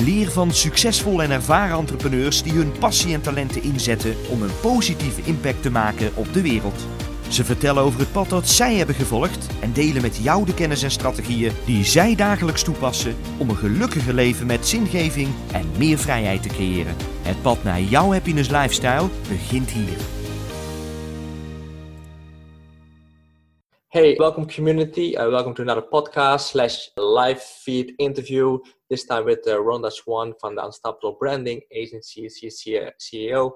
Leer van succesvolle en ervaren entrepreneurs die hun passie en talenten inzetten om een positieve impact te maken op de wereld. Ze vertellen over het pad dat zij hebben gevolgd en delen met jou de kennis en strategieën die zij dagelijks toepassen om een gelukkiger leven met zingeving en meer vrijheid te creëren. Het pad naar jouw happiness lifestyle begint hier. Hey, welcome community. Uh, welcome to another podcast slash live feed interview. This time with uh, Rhonda Swan from the Unstoppable Branding Agency. She's CEO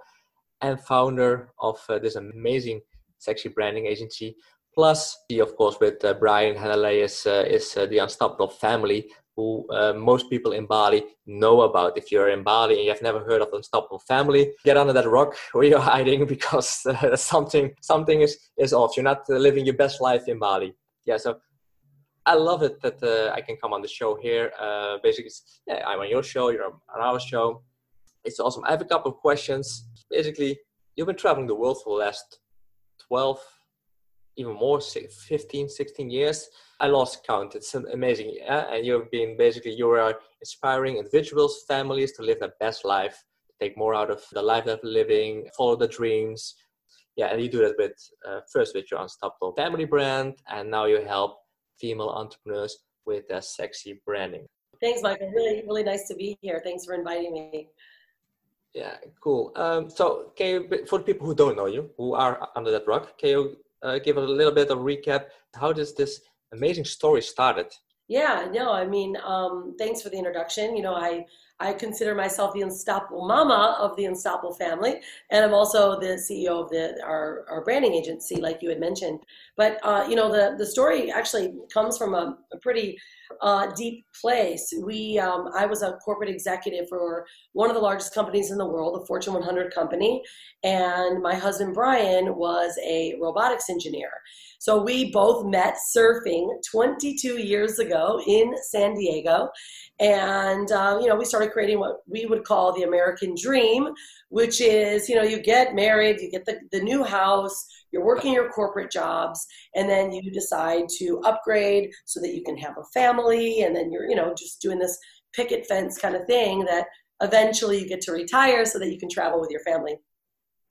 and founder of uh, this amazing sexy branding agency. Plus, of course, with uh, Brian Hanalei is, uh, is uh, the Unstoppable family, who uh, most people in Bali know about. If you're in Bali and you've never heard of the Unstoppable family, get under that rock where you're hiding because uh, something something is, is off. You're not uh, living your best life in Bali. Yeah, so I love it that I can come on the show here. basically, yeah, I'm on your show, you're on our show. It's awesome. I have a couple of questions. Basically, you've been traveling the world for the last 12 even more 15 16 years. I lost count. It's amazing yeah? and you've been basically you are inspiring individuals families to live their best life take more out of the life they're living follow the dreams. Yeah and you do that with uh, first with your unstoppable family brand and now you help female entrepreneurs with their sexy branding. Thanks michael. Really really nice to be here. Thanks for inviting me. Yeah, cool. Um, so, can you, for the people who don't know you, who are under that rock, can you uh, give us a little bit of recap? How does this amazing story started? Yeah, no, I mean, um, thanks for the introduction. You know, I I consider myself the unstoppable mama of the unstoppable family, and I'm also the CEO of the our, our branding agency, like you had mentioned. But uh, you know, the the story actually comes from a, a pretty uh, deep place. We, um, I was a corporate executive for one of the largest companies in the world, a Fortune 100 company, and my husband Brian was a robotics engineer. So we both met surfing 22 years ago in San Diego, and uh, you know we started creating what we would call the American dream, which is you know you get married, you get the, the new house you're working your corporate jobs and then you decide to upgrade so that you can have a family and then you're you know just doing this picket fence kind of thing that eventually you get to retire so that you can travel with your family.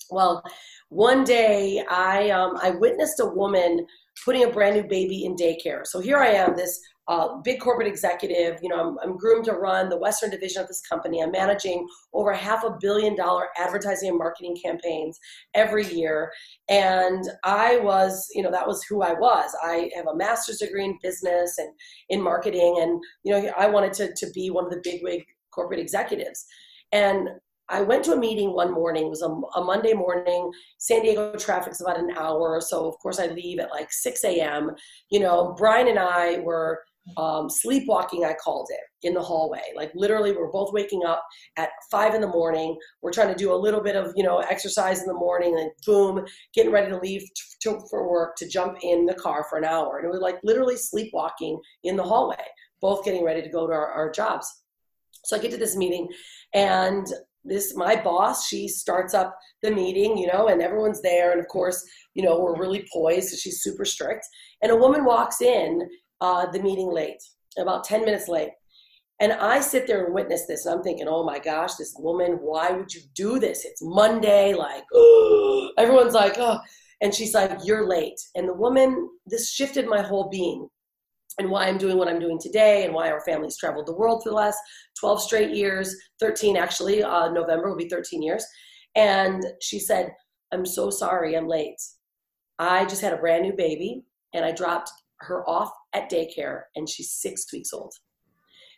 Well one day i um, i witnessed a woman putting a brand new baby in daycare. So here i am this uh, big corporate executive. You know, I'm, I'm, groomed to run the Western division of this company. I'm managing over half a billion dollar advertising and marketing campaigns every year. And I was, you know, that was who I was. I have a master's degree in business and in marketing. And, you know, I wanted to, to be one of the big wig corporate executives. And I went to a meeting one morning. It was a, a Monday morning. San Diego traffic's about an hour. So, of course, I leave at like 6 a.m. You know, Brian and I were um, sleepwalking i called it in the hallway. Like literally we're both waking up at five in the morning. We're trying to do a little bit of you know exercise in the morning and boom getting ready to leave to, for work to jump in the car for an hour. And it was like literally sleepwalking in the hallway both getting ready to go to our, our jobs. So i get to this meeting and this my boss she starts up the meeting you know and everyone's there. And of course you know we're really poised she's super strict. And a woman walks in uh, the meeting late, about 10 minutes late. And I sit there and witness this, and I'm thinking, oh my gosh, this woman, why would you do this? It's Monday, like, oh, everyone's like, oh. And she's like, you're late. And the woman, this shifted my whole being and why I'm doing what I'm doing today and why our family's traveled the world for the last 12 straight years, 13 actually, uh, November will be 13 years. And she said, I'm so sorry, I'm late. I just had a brand new baby and I dropped her off at daycare and she's six weeks old.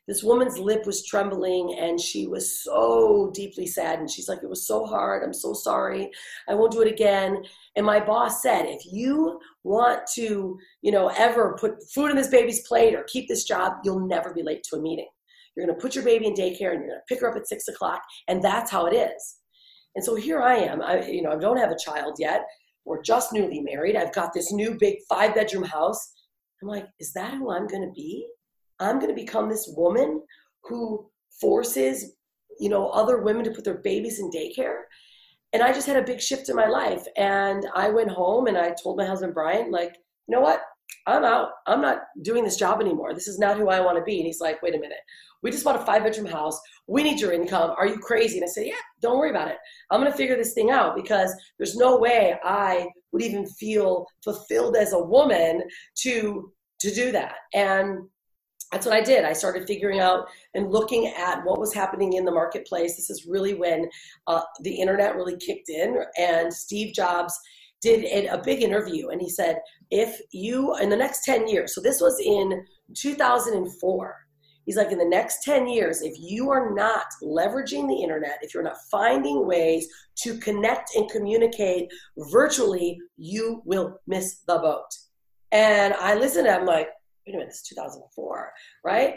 This woman's lip was trembling and she was so deeply sad. And she's like, It was so hard. I'm so sorry. I won't do it again. And my boss said, If you want to, you know, ever put food in this baby's plate or keep this job, you'll never be late to a meeting. You're going to put your baby in daycare and you're going to pick her up at six o'clock. And that's how it is. And so here I am. I, you know, I don't have a child yet. We're just newly married. I've got this new big five bedroom house. I'm like, is that who I'm going to be? I'm going to become this woman who forces, you know, other women to put their babies in daycare. And I just had a big shift in my life. And I went home and I told my husband, Brian, like, you know what? I'm out. I'm not doing this job anymore. This is not who I want to be. And he's like, wait a minute. We just bought a five bedroom house. We need your income. Are you crazy? And I said, yeah, don't worry about it. I'm going to figure this thing out because there's no way I would even feel fulfilled as a woman to to do that. And that's what I did. I started figuring out and looking at what was happening in the marketplace. This is really when uh, the internet really kicked in, and Steve Jobs did a big interview, and he said, "If you in the next ten years, so this was in 2004." He's like, in the next 10 years, if you are not leveraging the internet, if you're not finding ways to connect and communicate virtually, you will miss the boat. And I listened and I'm like, wait a minute, it's 2004, right?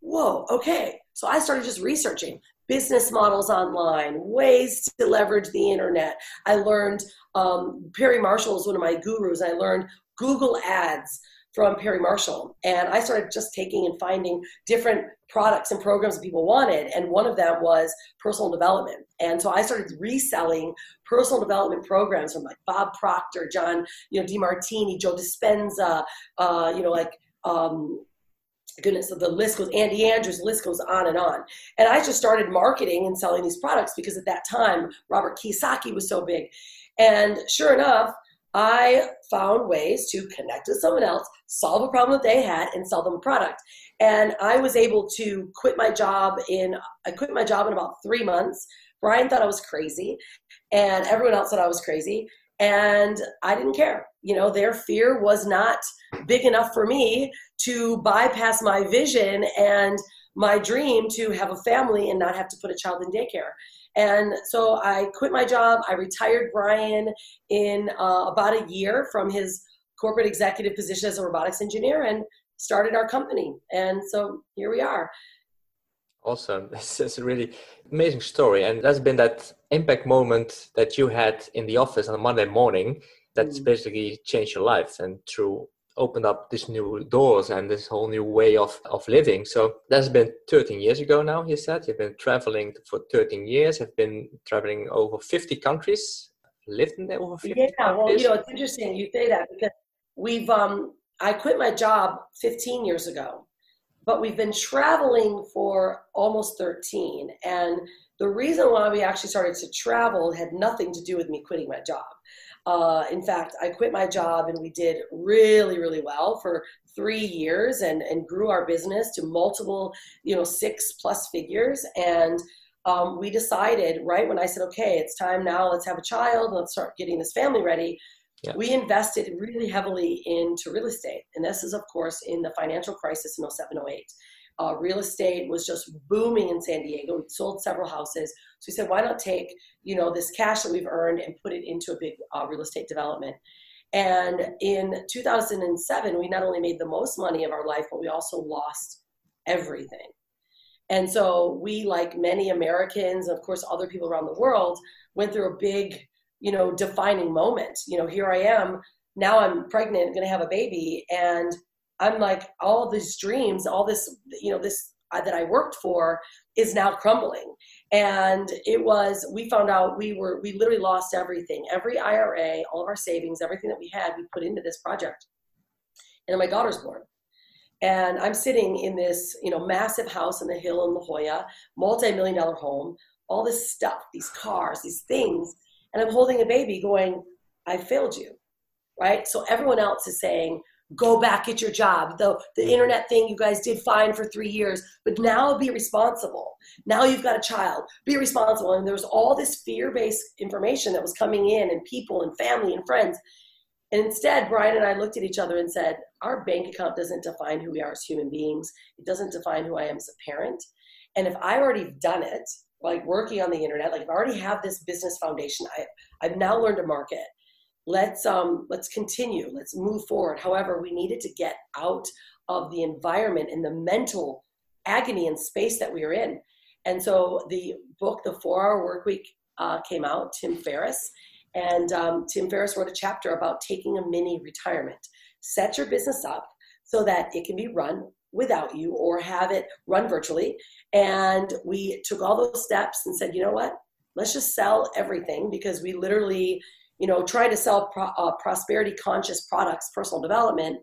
Whoa, okay. So I started just researching business models online, ways to leverage the internet. I learned um, Perry Marshall is one of my gurus. I learned Google Ads from Perry Marshall. And I started just taking and finding different products and programs that people wanted. And one of them was personal development. And so I started reselling personal development programs from like Bob Proctor, John, you know, Demartini, Joe Dispenza, uh, you know, like um, goodness, the list goes, Andy Andrews, list goes on and on. And I just started marketing and selling these products because at that time, Robert Kiyosaki was so big. And sure enough, I found ways to connect with someone else, solve a problem that they had, and sell them a product. And I was able to quit my job in I quit my job in about three months. Brian thought I was crazy, and everyone else thought I was crazy, and I didn't care. You know, their fear was not big enough for me to bypass my vision and my dream to have a family and not have to put a child in daycare. And so I quit my job. I retired Brian in uh, about a year from his corporate executive position as a robotics engineer and started our company. And so here we are. Awesome. This is a really amazing story. And that's been that impact moment that you had in the office on a Monday morning that's mm. basically changed your life and through opened up these new doors and this whole new way of, of living. So that's been 13 years ago now, you said. You've been traveling for 13 years, have been traveling over 50 countries, lived in over 50 Yeah, countries. well, you know, it's interesting you say that because we've, um, I quit my job 15 years ago, but we've been traveling for almost 13. And the reason why we actually started to travel had nothing to do with me quitting my job. Uh, in fact, I quit my job and we did really, really well for three years and, and grew our business to multiple, you know, six plus figures. And um, we decided right when I said, okay, it's time now, let's have a child, let's start getting this family ready. Yeah. We invested really heavily into real estate. And this is, of course, in the financial crisis in 07, 08. Uh, real estate was just booming in San Diego. We sold several houses. So we said, why not take, you know, this cash that we've earned and put it into a big uh, real estate development. And in 2007, we not only made the most money of our life, but we also lost everything. And so we, like many Americans, of course, other people around the world, went through a big, you know, defining moment. You know, here I am. Now I'm pregnant, going to have a baby, and I'm like, all these dreams, all this, you know, this uh, that I worked for is now crumbling. And it was, we found out we were, we literally lost everything. Every IRA, all of our savings, everything that we had, we put into this project. And my daughter's born. And I'm sitting in this, you know, massive house in the hill in La Jolla, multi-million dollar home, all this stuff, these cars, these things. And I'm holding a baby going, I failed you. Right. So everyone else is saying, go back at your job. The, the internet thing you guys did fine for three years but now be responsible. Now you've got a child be responsible. And there was all this fear-based information that was coming in and people and family and friends. And instead brian and i looked at each other and said our bank account doesn't define who we are as human beings. It doesn't define who i am as a parent. And if i already done it like working on the internet like i already have this business foundation I, i've now learned to market let's um let's continue let's move forward however we needed to get out of the environment and the mental agony and space that we were in and so the book the four hour work week uh, came out, Tim Ferriss. And um, Tim Ferriss wrote a chapter about taking a mini retirement. Set your business up so that it can be run without you or have it run virtually. And we took all those steps and said, you know what? Let's just sell everything because we literally, you know, try to sell pro- uh, prosperity conscious products, personal development.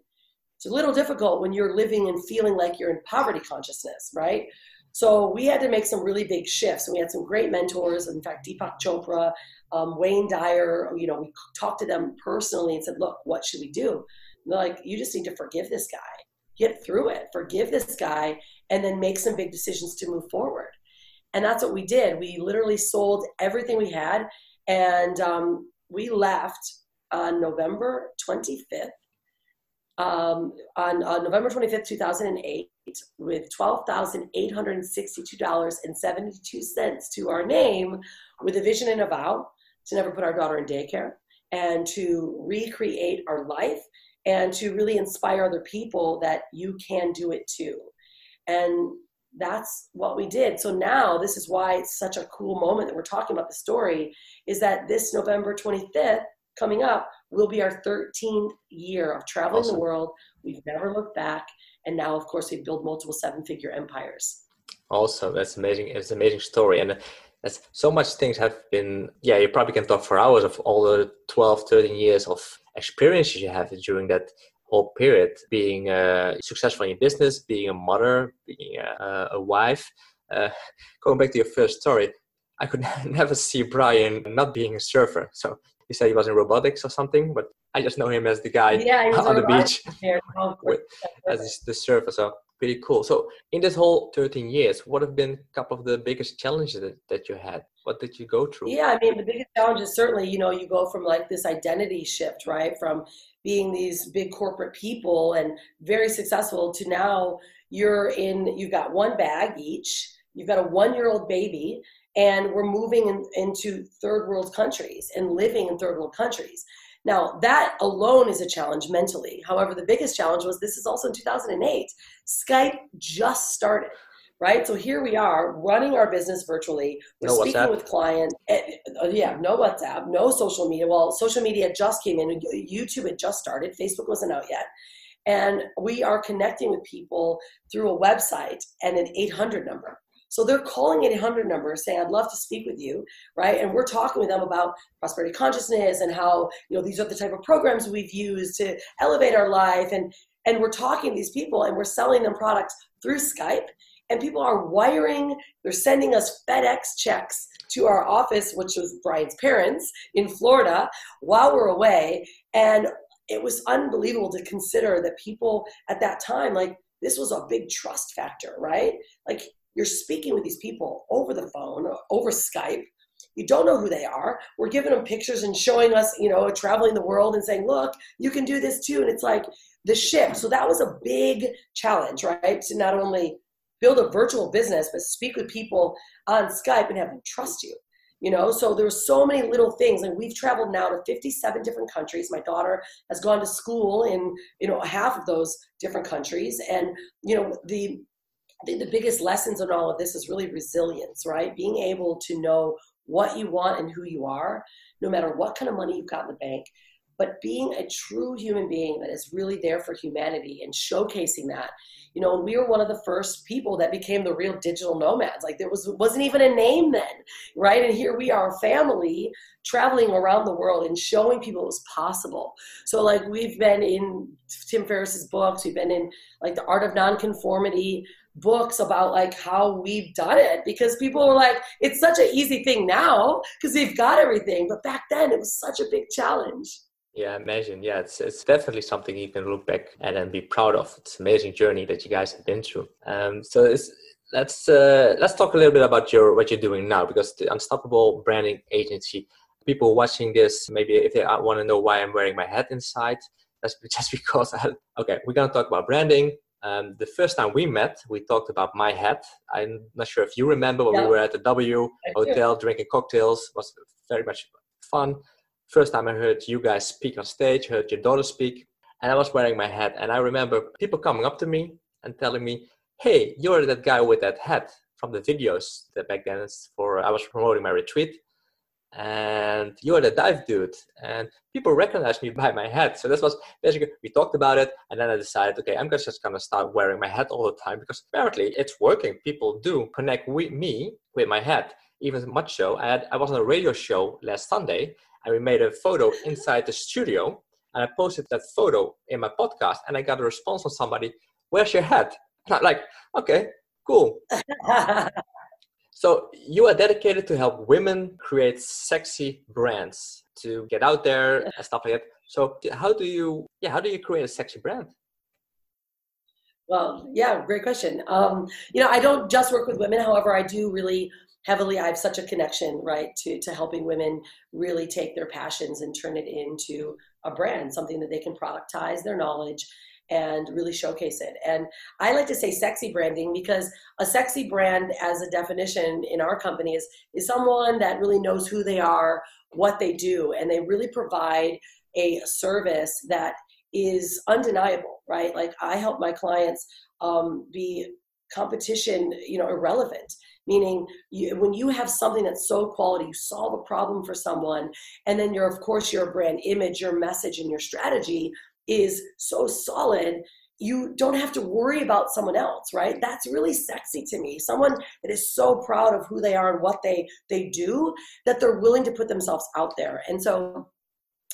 It's a little difficult when you're living and feeling like you're in poverty consciousness, right? So we had to make some really big shifts, and we had some great mentors. In fact, Deepak Chopra, um, Wayne Dyer. You know, we talked to them personally and said, "Look, what should we do?" And they're like, "You just need to forgive this guy, get through it, forgive this guy, and then make some big decisions to move forward." And that's what we did. We literally sold everything we had, and um, we left on November 25th. Um, on, November 25th, 2008, with $12,862.72 to our name, with a vision and a vow to never put our daughter in daycare and to recreate our life and to really inspire other people that you can do it too. And that's what we did. So now this is why it's such a cool moment that we're talking about the story is that this November 25th coming up will be our 13th year of traveling awesome. the world. We've never looked back. And now, of course, we build multiple seven figure empires. Awesome. That's amazing. It's an amazing story. And that's so much things have been, yeah, you probably can talk for hours of all the 12, 13 years of experiences you have during that whole period being uh, successful in business, being a mother, being a, a wife. Uh, going back to your first story, I could never see Brian not being a surfer. So he said he was in robotics or something, but I just know him as the guy yeah, on the beach with, as the surfer. So pretty cool. So in this whole 13 years, what have been a couple of the biggest challenges that, that you had? What did you go through? Yeah, I mean, the biggest challenge is certainly, you know, you go from like this identity shift, right? From being these big corporate people and very successful to now you're in, you've got one bag each, you've got a one year old baby, and we're moving in, into third world countries and living in third world countries. Now, that alone is a challenge mentally. However, the biggest challenge was this is also in 2008. Skype just started, right? So here we are running our business virtually. We're no speaking WhatsApp. with clients. Eh, uh, yeah, no WhatsApp, no social media. Well, social media just came in. YouTube had just started. Facebook wasn't out yet. And we are connecting with people through a website and an 800 number. So they're calling an 800 number saying, I'd love to speak with you, right? And we're talking with them about prosperity consciousness and how, you know, these are the type of programs we've used to elevate our life. And, and we're talking to these people and we're selling them products through Skype. And people are wiring, they're sending us FedEx checks to our office, which was Brian's parents in Florida, while we're away. And it was unbelievable to consider that people at that time, like, this was a big trust factor, right? Like you're speaking with these people over the phone, over Skype. You don't know who they are. We're giving them pictures and showing us, you know, traveling the world and saying, look, you can do this too. And it's like the shift. So that was a big challenge, right? To not only build a virtual business, but speak with people on Skype and have them trust you. You know, so there's so many little things. And we've traveled now to 57 different countries. My daughter has gone to school in, you know, half of those different countries. And, you know, the I think the biggest lessons in all of this is really resilience, right? Being able to know what you want and who you are, no matter what kind of money you've got in the bank, but being a true human being that is really there for humanity and showcasing that. You know, we were one of the first people that became the real digital nomads. Like there was wasn't even a name then, right? And here we are, family traveling around the world and showing people it was possible. So like we've been in Tim Ferriss's books, we've been in like the Art of Nonconformity books about like how we've done it because people are like it's such an easy thing now because they've got everything but back then it was such a big challenge. Yeah imagine. Yeah it's, it's definitely something you can look back at and be proud of. It's an amazing journey that you guys have been through. Um, so let's uh, let's talk a little bit about your what you're doing now because the unstoppable branding agency people watching this maybe if they want to know why i'm wearing my hat inside that's just because I, okay we're going to talk about branding um, the first time we met, we talked about my hat. I'm not sure if you remember, but yeah. we were at the W Hotel drinking cocktails. It was very much fun. First time I heard you guys speak on stage, heard your daughter speak, and I was wearing my hat. And I remember people coming up to me and telling me, "Hey, you're that guy with that hat from the videos that back then for I was promoting my retreat." And you're the dive dude. And people recognize me by my hat. So this was basically we talked about it and then i decided okay i'm just gonna start wearing my hat all the time because apparently it's working. People do connect with me with my hat. Even much so i, had, I was on a radio show last sunday and we made a photo inside the studio and i posted that photo in my podcast and i got a response from somebody where's your hat? And i'm like okay cool So you are dedicated to help women create sexy brands to get out there and stuff like that. So how do you yeah, how do you create a sexy brand? Well, yeah, great question. Um, you know, I don't just work with women. However, I do really heavily. I have such a connection, right, to to helping women really take their passions and turn it into a brand, something that they can productize their knowledge and really showcase it. And I like to say sexy branding because a sexy brand, as a definition in our company, is, is someone that really knows who they are, what they do, and they really provide a service that is undeniable, right? Like I help my clients um, be competition, you know, irrelevant. Meaning, you, when you have something that's so quality, you solve a problem for someone, and then you're, of course, your brand image, your message, and your strategy is so solid you don't have to worry about someone else right? That's really sexy to me. Someone that is so proud of who they are and what they they do that they're willing to put themselves out there. And so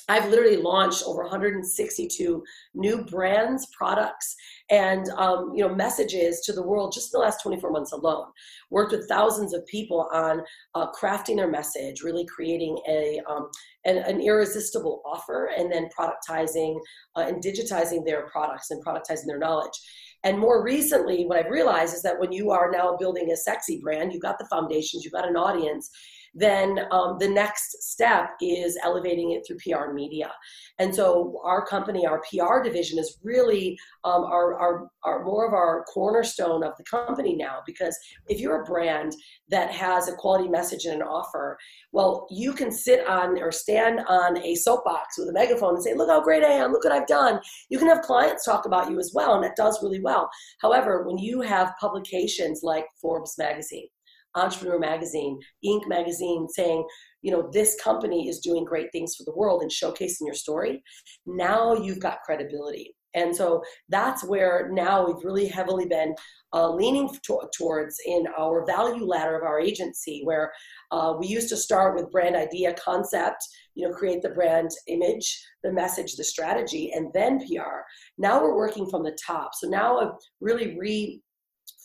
I've literally launched over 162 new brands, products, and um, you know messages to the world just in the last 24 months alone. Worked with thousands of people on uh, crafting their message, really creating a um, an, an, irresistible offer, and then productizing uh, and digitizing their products and productizing their knowledge. And more recently, what I've realized is that when you are now building a sexy brand, you've got the foundations, you've got an audience, then um, the next step is elevating it through PR media. And so our company, our PR division, is really um, our, our, our more of our cornerstone of the company now. Because if you're a brand that has a quality message and an offer, well, you can sit on or stand on a soapbox with a megaphone and say, "Look how great I am! Look what I've done." You can have clients talk about you as well, and that does really well. However, when you have publications like Forbes magazine Entrepreneur Magazine, Inc. Magazine saying, you know, this company is doing great things for the world and showcasing your story, now you've got credibility. And so that's where now we've really heavily been uh, leaning to- towards in our value ladder of our agency, where uh, we used to start with brand idea concept, you know, create the brand image, the message, the strategy, and then PR. Now we're working from the top. So now I've really re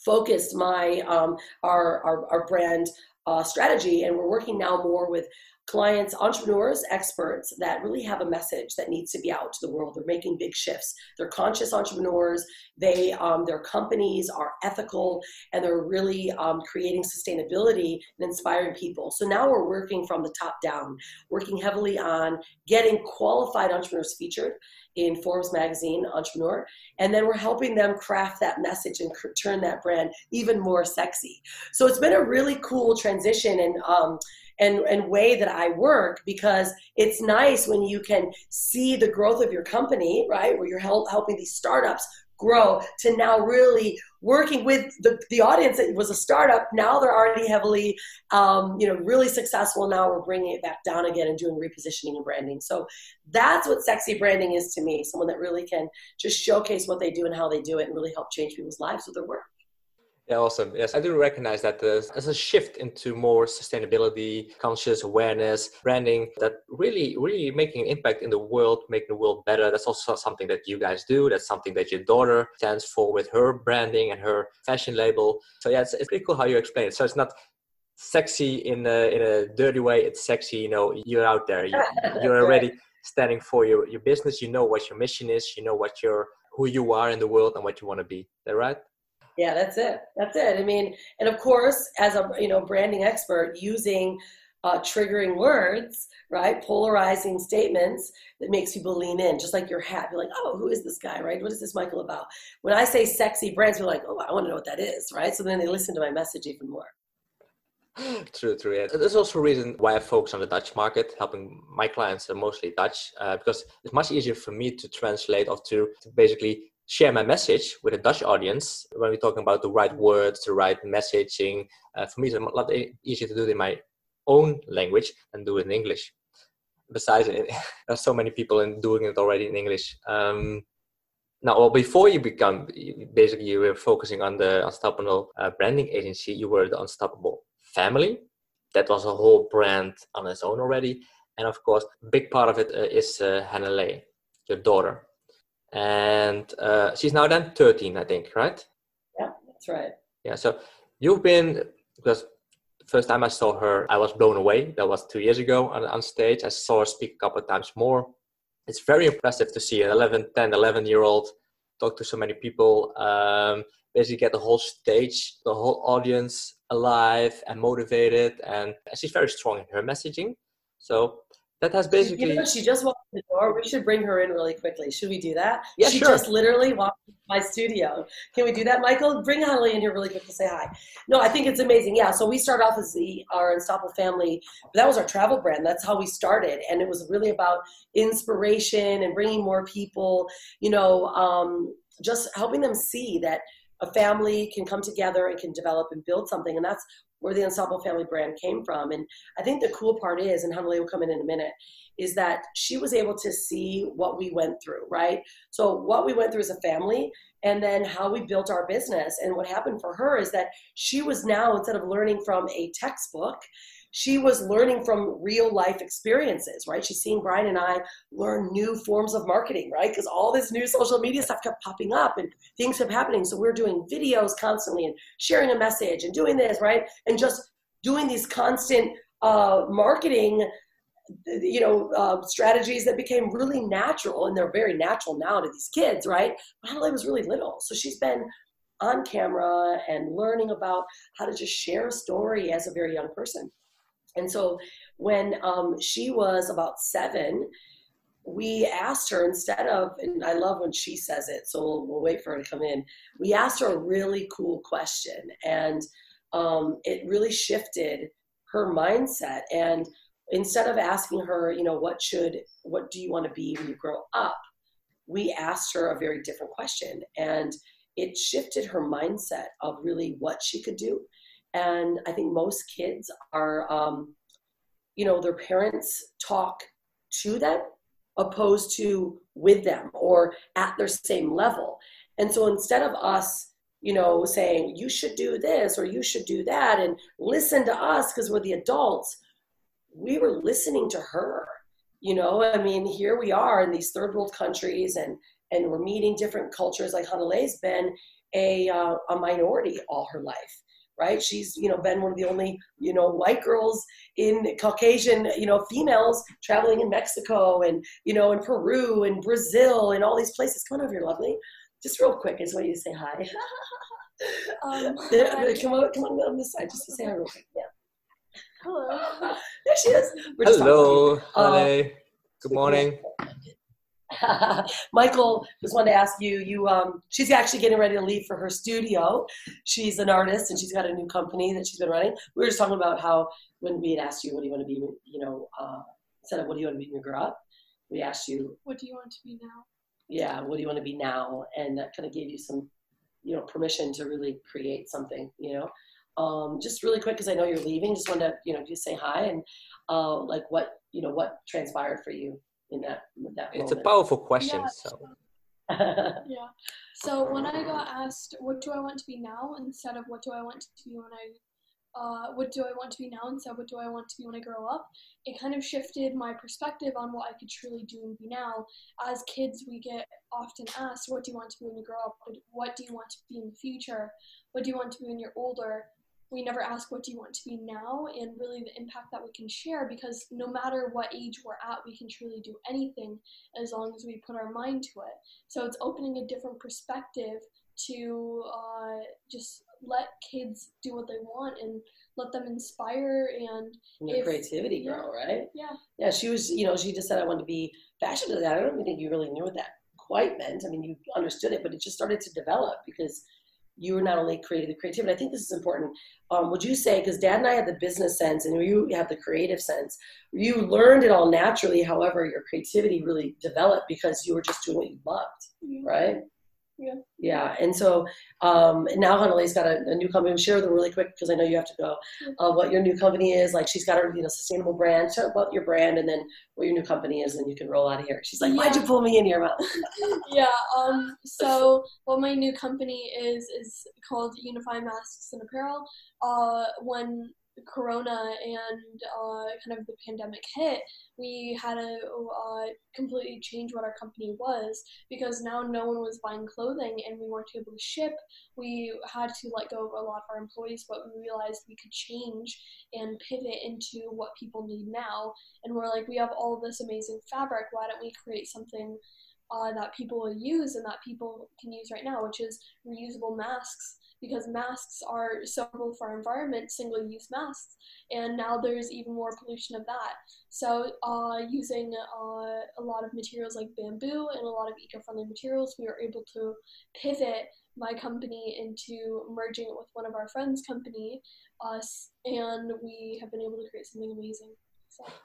focused my um, our, our, our brand uh, strategy, and we're working now more with clients, entrepreneurs, experts that really have a message that needs to be out to the world. They're making big shifts. They're conscious entrepreneurs. They um, their companies are ethical, and they're really um, creating sustainability and inspiring people. So now we're working from the top down, working heavily on getting qualified entrepreneurs featured in Forbes magazine entrepreneur and then we're helping them craft that message and turn that brand even more sexy so it's been a really cool transition and um, and, and way that I work because it's nice when you can see the growth of your company, right? Where you're help, helping these startups grow to now really working with the, the audience that was a startup. Now they're already heavily um, you know really successful. Now we're bringing it back down again and doing repositioning and branding. So that's what sexy branding is to me someone that really can just showcase what they do and how they do it and really help change people's lives with their work yeah, awesome. Yes, I do recognize that there's, there's a shift into more sustainability, conscious awareness, branding that really, really making an impact in the world, making the world better. That's also something that you guys do. That's something that your daughter stands for with her branding and her fashion label. So yeah, it's, it's pretty cool how you explain it. So it's not sexy in a, in a dirty way. It's sexy, you know, you're out there. You, you're already standing for your, your business. You know what your mission is. You know what your, who you are in the world and what you want to be. Is that right? Yeah, that's it. That's it. I mean, and of course, as a you know branding expert, using uh, triggering words, right? Polarizing statements that makes people lean in, just like your hat. You're like, oh, who is this guy, right? What is this Michael about? When I say sexy brands, we are like, oh, I want to know what that is, right? So then they listen to my message even more. True, true. Yeah. There's also a reason why I focus on the Dutch market, helping my clients are mostly Dutch, uh, because it's much easier for me to translate or to, to basically share my message with a Dutch audience when we're talking about the right words, the right messaging. Uh, for me, it's a lot easier to do it in my own language than do it in English. Besides, it, there's so many people in doing it already in English. Um, now, well, before you become basically you were focusing on the Unstoppable uh, branding agency, you were the Unstoppable family. That was a whole brand on its own already, and of course, a big part of it uh, is uh, your daughter, and uh, she's now then 13, I think, right? Yeah, that's right. Yeah, so you've been because the first time I saw her, I was blown away. That was two years ago on, on stage. I saw her speak a couple of times more it's very impressive to see an 11 10 11 year old talk to so many people um, basically get the whole stage the whole audience alive and motivated and she's very strong in her messaging so that has basically you know, she just walked in the door? We should bring her in really quickly. Should we do that? Yeah she sure. just literally walked my studio. Can we do that michael? Bring holly in here really quick to say hi. No i think it's amazing. Yeah so we start off as the our unstoppable family. That was our travel brand. That's how we started. And it was really about inspiration and bringing more people you know um, just helping them see that a family can come together and can develop and build something. And that's where the Unstoppable Family brand came from. And I think the cool part is, and Hanalei will come in in a minute, is that she was able to see what we went through, right? So what we went through as a family and then how we built our business. And what happened for her is that she was now, instead of learning from a textbook, she was learning from real life experiences, right? She's seeing Brian and I learn new forms of marketing, right? Because all this new social media stuff kept popping up and things kept happening. So we're doing videos constantly and sharing a message and doing this, right? And just doing these constant uh, marketing you know uh, strategies that became really natural and they're very natural now to these kids right but Adelaide was really little so she's been on camera and learning about how to just share a story as a very young person and so when um, she was about seven, we asked her instead of, and I love when she says it, so we'll, we'll wait for her to come in. We asked her a really cool question, and um, it really shifted her mindset. And instead of asking her, you know, what should, what do you want to be when you grow up? We asked her a very different question, and it shifted her mindset of really what she could do and I think most kids are, um, you know, their parents talk to them opposed to with them or at their same level. And so instead of us, you know, saying you should do this or you should do that and listen to us because we're the adults, we were listening to her. You know, I mean, here we are in these third world countries and and we're meeting different cultures. Like Hanalei's been a uh, a minority all her life right? She's, you know, been one of the only, you know, white girls in Caucasian, you know, females traveling in Mexico and, you know, in Peru and Brazil and all these places. Come on over here, lovely. Just real quick, I just want you to say hi. um, come on, come on on this side, just to say hi real quick. Yeah. Hello. there she is. Hello. Hi. Uh, Good morning. Michael just wanted to ask you. You, um, she's actually getting ready to leave for her studio. She's an artist and she's got a new company that she's been running. We were just talking about how when we had asked you, what do you want to be? You know, uh, instead of what do you want to be when you grow up, we asked you, what do you want to be now? Yeah, what do you want to be now? And that kind of gave you some, you know, permission to really create something. You know. Um, just really quick because I know you're leaving. Just wanted to, you know, just say hi and uh, like what you know what transpired for you in that that it's a powerful question yeah. so yeah so when i got asked what do i want to be now instead of what do i want to be when i uh, what do I want to be now instead of what do I want to be when I grow up? It kind of shifted my perspective on what I could truly do and be now. As kids, we get often asked, What do you want to be when you grow up? What do you want to be in the future? What do you want to be when you're older? We never ask what do you want to be now? and really the impact that we can share because no matter what age we're at we can truly do anything as long as we put our mind to it. So it's opening a different perspective to uh, just let kids do what they want and let them inspire and, and their if, creativity yeah, grow right? Yeah. Yeah she was you know she just said i want to be fashion designer. I don't even think you really knew what that quite meant. I mean you understood it but it just started to develop because you were not only creating the creativity. I think this is important. Um, would you say because Dad and I had the business sense and you have the creative sense, you learned it all naturally. However, your creativity really developed because you were just doing what you loved, yeah. right? Yeah. Yeah, and so um, now Hanalei's got a, a, new company. Share with them really quick because I know you have to go. Uh, what your new company is? Like she's got her, you know, sustainable brand. Share about your brand and then what your new company is, and you can roll out of here. She's like, "Why'd you pull me in here, Mom?" yeah. Um. So what my new company is is called Unify Masks and Apparel. Uh, when corona and uh, kind of the pandemic hit, we had to uh, completely change what our company was because now no one was buying clothing and we weren't able to ship. We had to let go of a lot of our employees, but we realized we could change and pivot into what people need now. And we're like, we have all this amazing fabric. Why don't we create something? Uh, that people use and that people can use right now, which is reusable masks because masks are so suitable for our environment, single use masks, and now there's even more pollution of that. So, uh, using uh, a lot of materials like bamboo and a lot of eco friendly materials, we were able to pivot my company into merging it with one of our friends' company, us, and we have been able to create something amazing.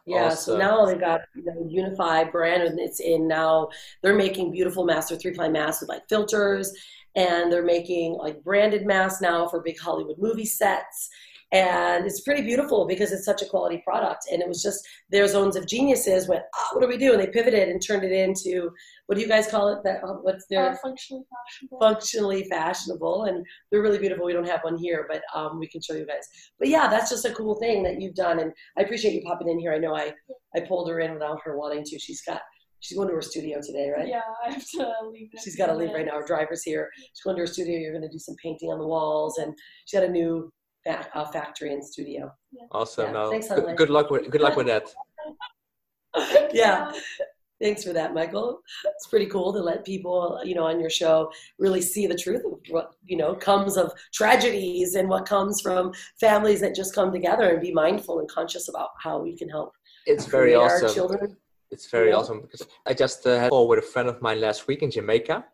Yeah, awesome. so now they've got you know, unified brand, and it's in now. They're making beautiful master three ply masks with like filters and they're making like branded masks now for big Hollywood movie sets. And it's pretty beautiful because it's such a quality product. And it was just their zones of geniuses went, oh, what do we do? And they pivoted and turned it into what do you guys call it? That uh, what's their uh, functionally fashionable. Functionally fashionable, and they're really beautiful. We don't have one here, but um, we can show you guys. But yeah, that's just a cool thing that you've done, and I appreciate you popping in here. I know I I pulled her in without her wanting to. She's got She's going to her studio today, right? Yeah, I have to leave. She's got to leave right now. Her driver's here. She's going to her studio. You're going to do some painting on the walls, and she's got a new fa- uh, factory and studio. Yeah. Awesome. Yeah. Thanks, good, good luck with good luck with that. yeah. Thanks for that, Michael. It's pretty cool to let people, you know, on your show really see the truth of what, you know, comes of tragedies and what comes from families that just come together and be mindful and conscious about how we can help. It's very awesome. children it's very yeah. awesome because I just uh, had a call with a friend of mine last week in Jamaica.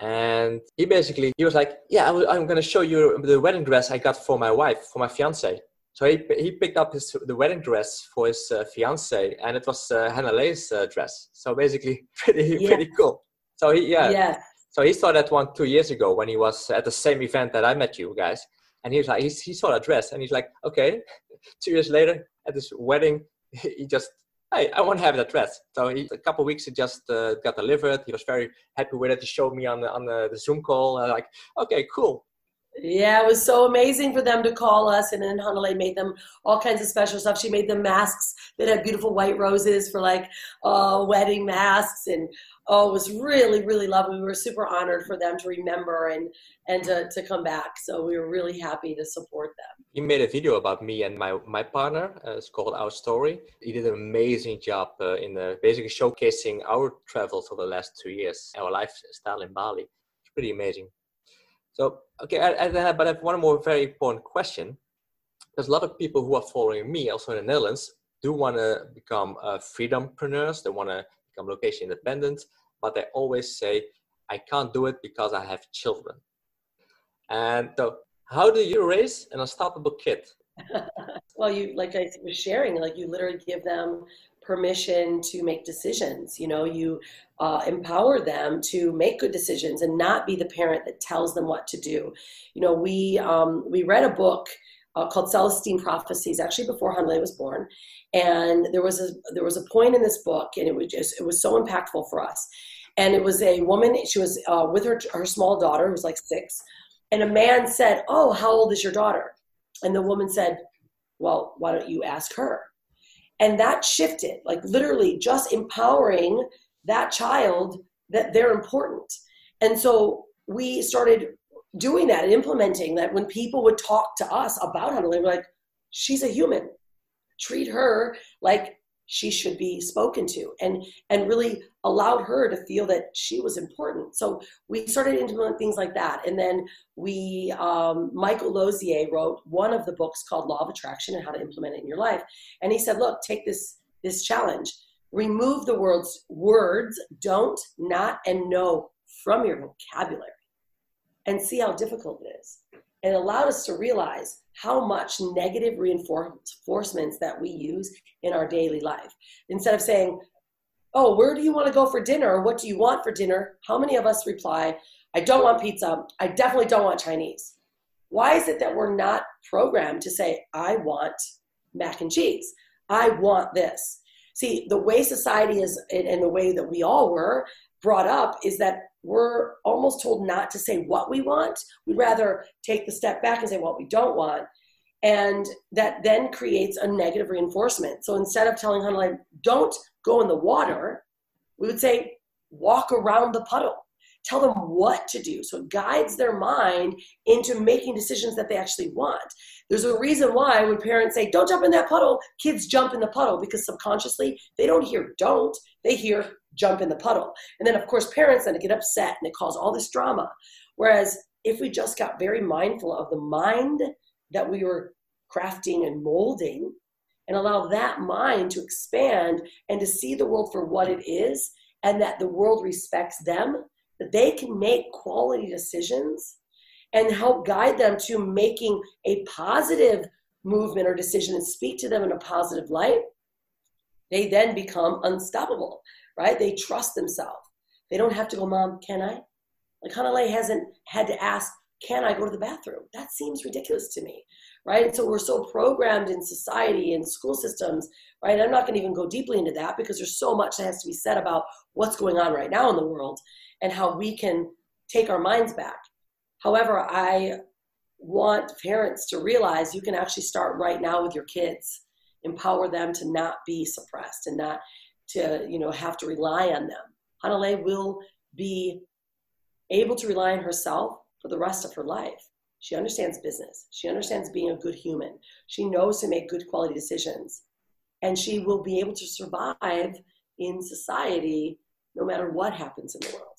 And he basically, he was like, yeah, i w- I'm going to show you the wedding dress I got for my wife, for my fiance. So he, he picked up his the wedding dress for his uh, fiance, and it was uh, Hanalei's uh, dress. So basically, pretty yeah. pretty cool. So he yeah. yeah. So he saw that one two years ago when he was at the same event that I met you guys, and he was like, he, he saw that dress, and he's like, okay. two years later, at this wedding, he just hey, I want to have that dress. So he, a couple weeks, it just uh, got delivered. He was very happy with it. He showed me on the, on the, the Zoom call. Uh, like, okay, cool. Yeah, it was so amazing for them to call us, and then Hanalei made them all kinds of special stuff. She made them masks that had beautiful white roses for like uh, wedding masks, and oh, it was really, really lovely. We were super honored for them to remember and and to, to come back. So we were really happy to support them. He made a video about me and my my partner. Uh, it's called Our Story. He did an amazing job uh, in uh, basically showcasing our travels over the last two years, our lifestyle in Bali. It's pretty amazing. So okay, I, I, but I have one more very important question. There's a lot of people who are following me, also in the Netherlands, do want to become uh, freedompreneurs. They want to become location independent, but they always say, I can't do it because I have children. And so, how do you raise an unstoppable kid? well, you, like I was sharing, like you literally give them permission to make decisions. You know, you uh, empower them to make good decisions and not be the parent that tells them what to do. You know, we um, we read a book uh, called Celestine Prophecies actually before Hanalei was born, and there was a there was a point in this book, and it was just it was so impactful for us. And it was a woman. She was uh, with her her small daughter, who was like six, and a man said, "Oh, how old is your daughter?" And the woman said, "Well, why don't you ask her?" And that shifted, like literally just empowering that child that they're important. And so we started doing that and implementing that when people would talk to us about we're like, she's a human treat her like she should be spoken to and and really allowed her to feel that she was important. So we started implementing things like that. And then we um, michael Losier wrote one of the books called law of attraction and how to implement it in your life. And he said look take this this challenge. Remove the words words don't not and no from your vocabulary and see how difficult it is. And allowed us to realize how much negative reinforcements that we use in our daily life. Instead of saying, Oh, where do you want to go for dinner? Or what do you want for dinner? How many of us reply, I don't want pizza. I definitely don't want Chinese. Why is it that we're not programmed to say, I want mac and cheese? I want this. See, the way society is and the way that we all were brought up is that we're almost told not to say what we want. We'd rather take the step back and say what we don't want. And that then creates a negative reinforcement. So instead of telling Hanalei, don't go in the water, we would say, walk around the puddle. Tell them what to do. So it guides their mind into making decisions that they actually want. There's a reason why when parents say, don't jump in that puddle, kids jump in the puddle because subconsciously they don't hear don't, they hear jump in the puddle. And then, of course, parents then get upset and it causes all this drama. Whereas if we just got very mindful of the mind that we were crafting and molding and allow that mind to expand and to see the world for what it is and that the world respects them, that they can make quality decisions and help guide them to making a positive movement or decision and speak to them in a positive light, they then become unstoppable right? They trust themselves. They don't have to go, Mom, can I? Like Hanalei hasn't had to ask, Can I go to the bathroom? That seems ridiculous to me, right? And so we're so programmed in society and school systems, right? I'm not going to even go deeply into that because there's so much that has to be said about what's going on right now in the world and how we can take our minds back. However, I want parents to realize you can actually start right now with your kids empower them to not be suppressed and not to you know have to rely on them. Hanalei will be able to rely on herself for the rest of her life. She understands business. She understands being a good human. She knows to make good quality decisions. And she will be able to survive in society no matter what happens in the world.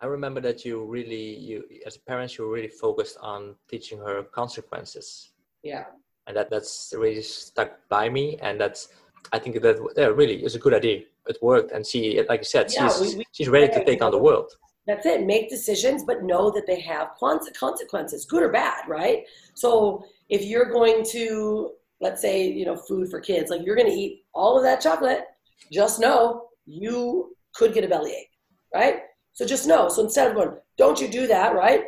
I remember that you really, you as parents, you were really focused on teaching her consequences. Yeah. And that that's really stuck by me. And that's I think that yeah, really is a good idea. It worked, and she, like you said, yeah, she's we, we, she's ready to take on the world. That's it. Make decisions, but know that they have consequences, good or bad, right? So if you're going to, let's say, you know, food for kids, like you're going to eat all of that chocolate, just know you could get a bellyache, right? So just know. So instead of going, don't you do that, right?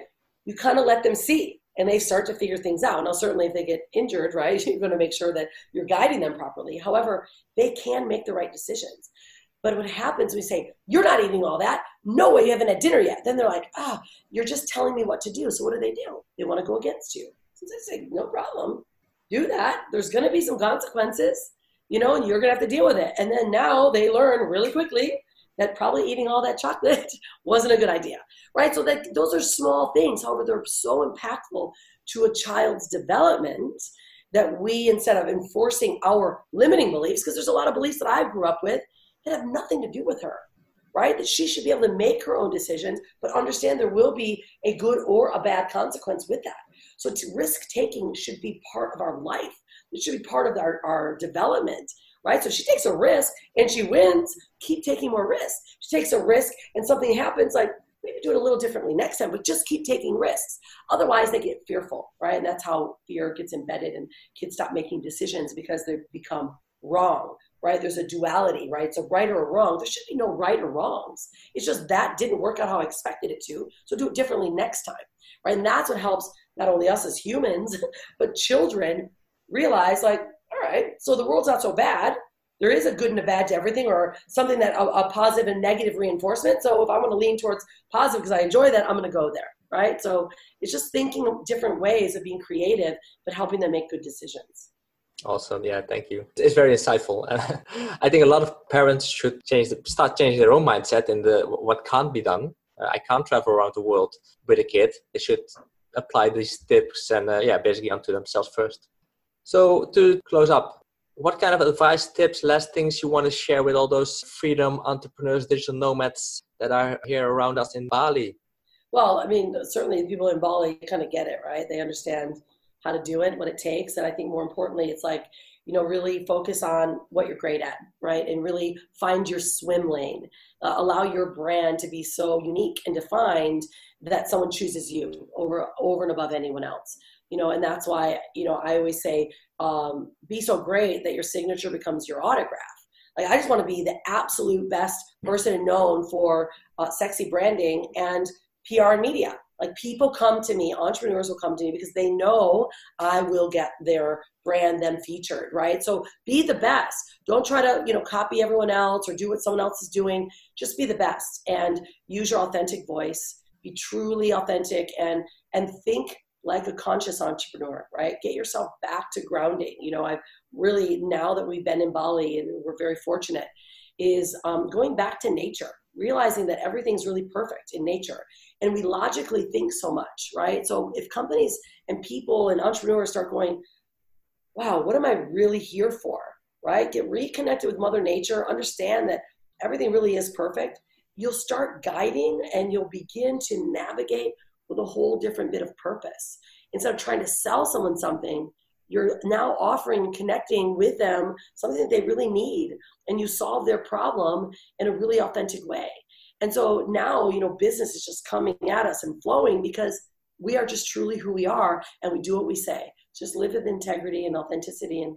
You kind of let them see and they start to figure things out. Now, certainly, if they get injured, right, you're going to make sure that you're guiding them properly. However, they can make the right decisions. But what happens, we say, You're not eating all that. No way, you haven't had dinner yet. Then they're like, Ah, oh, you're just telling me what to do. So what do they do? They want to go against you. So I say, No problem. Do that. There's going to be some consequences, you know, and you're going to have to deal with it. And then now they learn really quickly that probably eating all that chocolate wasn't a good idea, right? So that those are small things. However, they're so impactful to a child's development that we, instead of enforcing our limiting beliefs, because there's a lot of beliefs that I grew up with that have nothing to do with her, right? That she should be able to make her own decisions, but understand there will be a good or a bad consequence with that. So risk taking should be part of our life. It should be part of our, our development right? So she takes a risk and she wins. Keep taking more risks. She takes a risk and something happens, like maybe do it a little differently next time, but just keep taking risks. Otherwise, they get fearful, right? And that's how fear gets embedded and kids stop making decisions because they become wrong, right? There's a duality, right? So right or wrong. There should be no right or wrongs. It's just that didn't work out how I expected it to. So do it differently next time, right? And that's what helps not only us as humans, but children realize like so the world's not so bad. There is a good and a bad to everything, or something that a, a positive and negative reinforcement. So if I want to lean towards positive because I enjoy that, I'm going to go there, right? So it's just thinking different ways of being creative, but helping them make good decisions. Awesome. Yeah, thank you. It's very insightful. I think a lot of parents should change, the, start changing their own mindset in the what can't be done. I can't travel around the world with a kid. They should apply these tips and uh, yeah, basically onto themselves first. So to close up, what kind of advice, tips, last things you want to share with all those freedom entrepreneurs, digital nomads that are here around us in Bali? Well, I mean, certainly the people in Bali kind of get it, right? They understand how to do it, what it takes. And I think more importantly, it's like, you know, really focus on what you're great at, right? And really find your swim lane. Uh, allow your brand to be so unique and defined that someone chooses you over over and above anyone else you know and that's why you know i always say um, be so great that your signature becomes your autograph like i just want to be the absolute best person known for uh, sexy branding and PR and media. Like people come to me, entrepreneurs will come to me because they know I will get their brand them featured, right? So be the best. Don't try to, you know, copy everyone else or do what someone else is doing. Just be the best and use your authentic voice. Be truly authentic and and think like a conscious entrepreneur, right? Get yourself back to grounding. You know, I've really now that we've been in Bali and we're very fortunate, is um, going back to nature, realizing that everything's really perfect in nature and we logically think so much, right? So if companies and people and entrepreneurs start going, wow, what am I really here for, right? Get reconnected with Mother Nature, understand that everything really is perfect. You'll start guiding and you'll begin to navigate with a whole different bit of purpose. Instead of trying to sell someone something, you're now offering connecting with them something that they really need and you solve their problem in a really authentic way and so now, you know, business is just coming at us and flowing because we are just truly who we are and we do what we say. Just live with integrity and authenticity and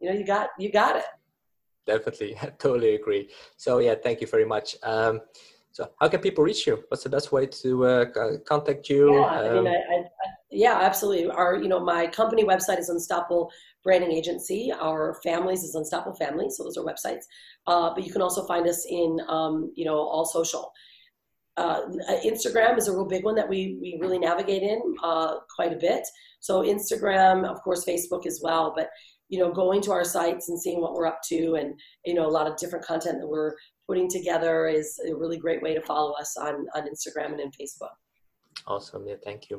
you know, you got you got it. Definitely. I totally agree. So yeah, thank you very much. Um, so how can people reach you? What's the best way to uh, contact you? Yeah, um, I mean, I, I, yeah, absolutely. Our, you know, my company website is Unstoppable Branding Agency. Our families is Unstoppable Family. So those are websites. Uh, but you can also find us in, um, you know, all social. Uh, Instagram is a real big one that we, we really navigate in uh, quite a bit. So Instagram, of course, Facebook as well. But you know, going to our sites and seeing what we're up to, and you know, a lot of different content that we're putting together is a really great way to follow us on on Instagram and in Facebook. Awesome. Yeah, thank you.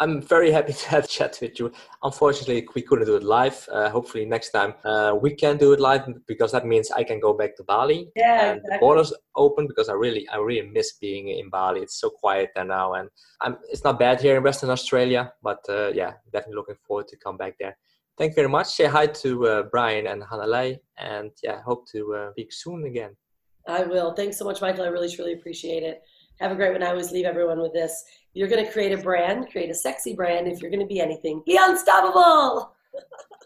I'm very happy to have a chat with you. Unfortunately, we couldn't do it live. Uh, hopefully, next time uh, we can do it live because that means I can go back to Bali. Yeah, and exactly. the borders open because I really, I really miss being in Bali. It's so quiet there now, and I'm, it's not bad here in Western Australia. But uh, yeah, definitely looking forward to come back there. Thank you very much. Say hi to uh, Brian and Hanalei, and yeah, hope to uh, speak soon again. I will. Thanks so much, Michael. I really, truly appreciate it. Have a great one. I always leave everyone with this. You're going to create a brand, create a sexy brand. If you're going to be anything, be unstoppable.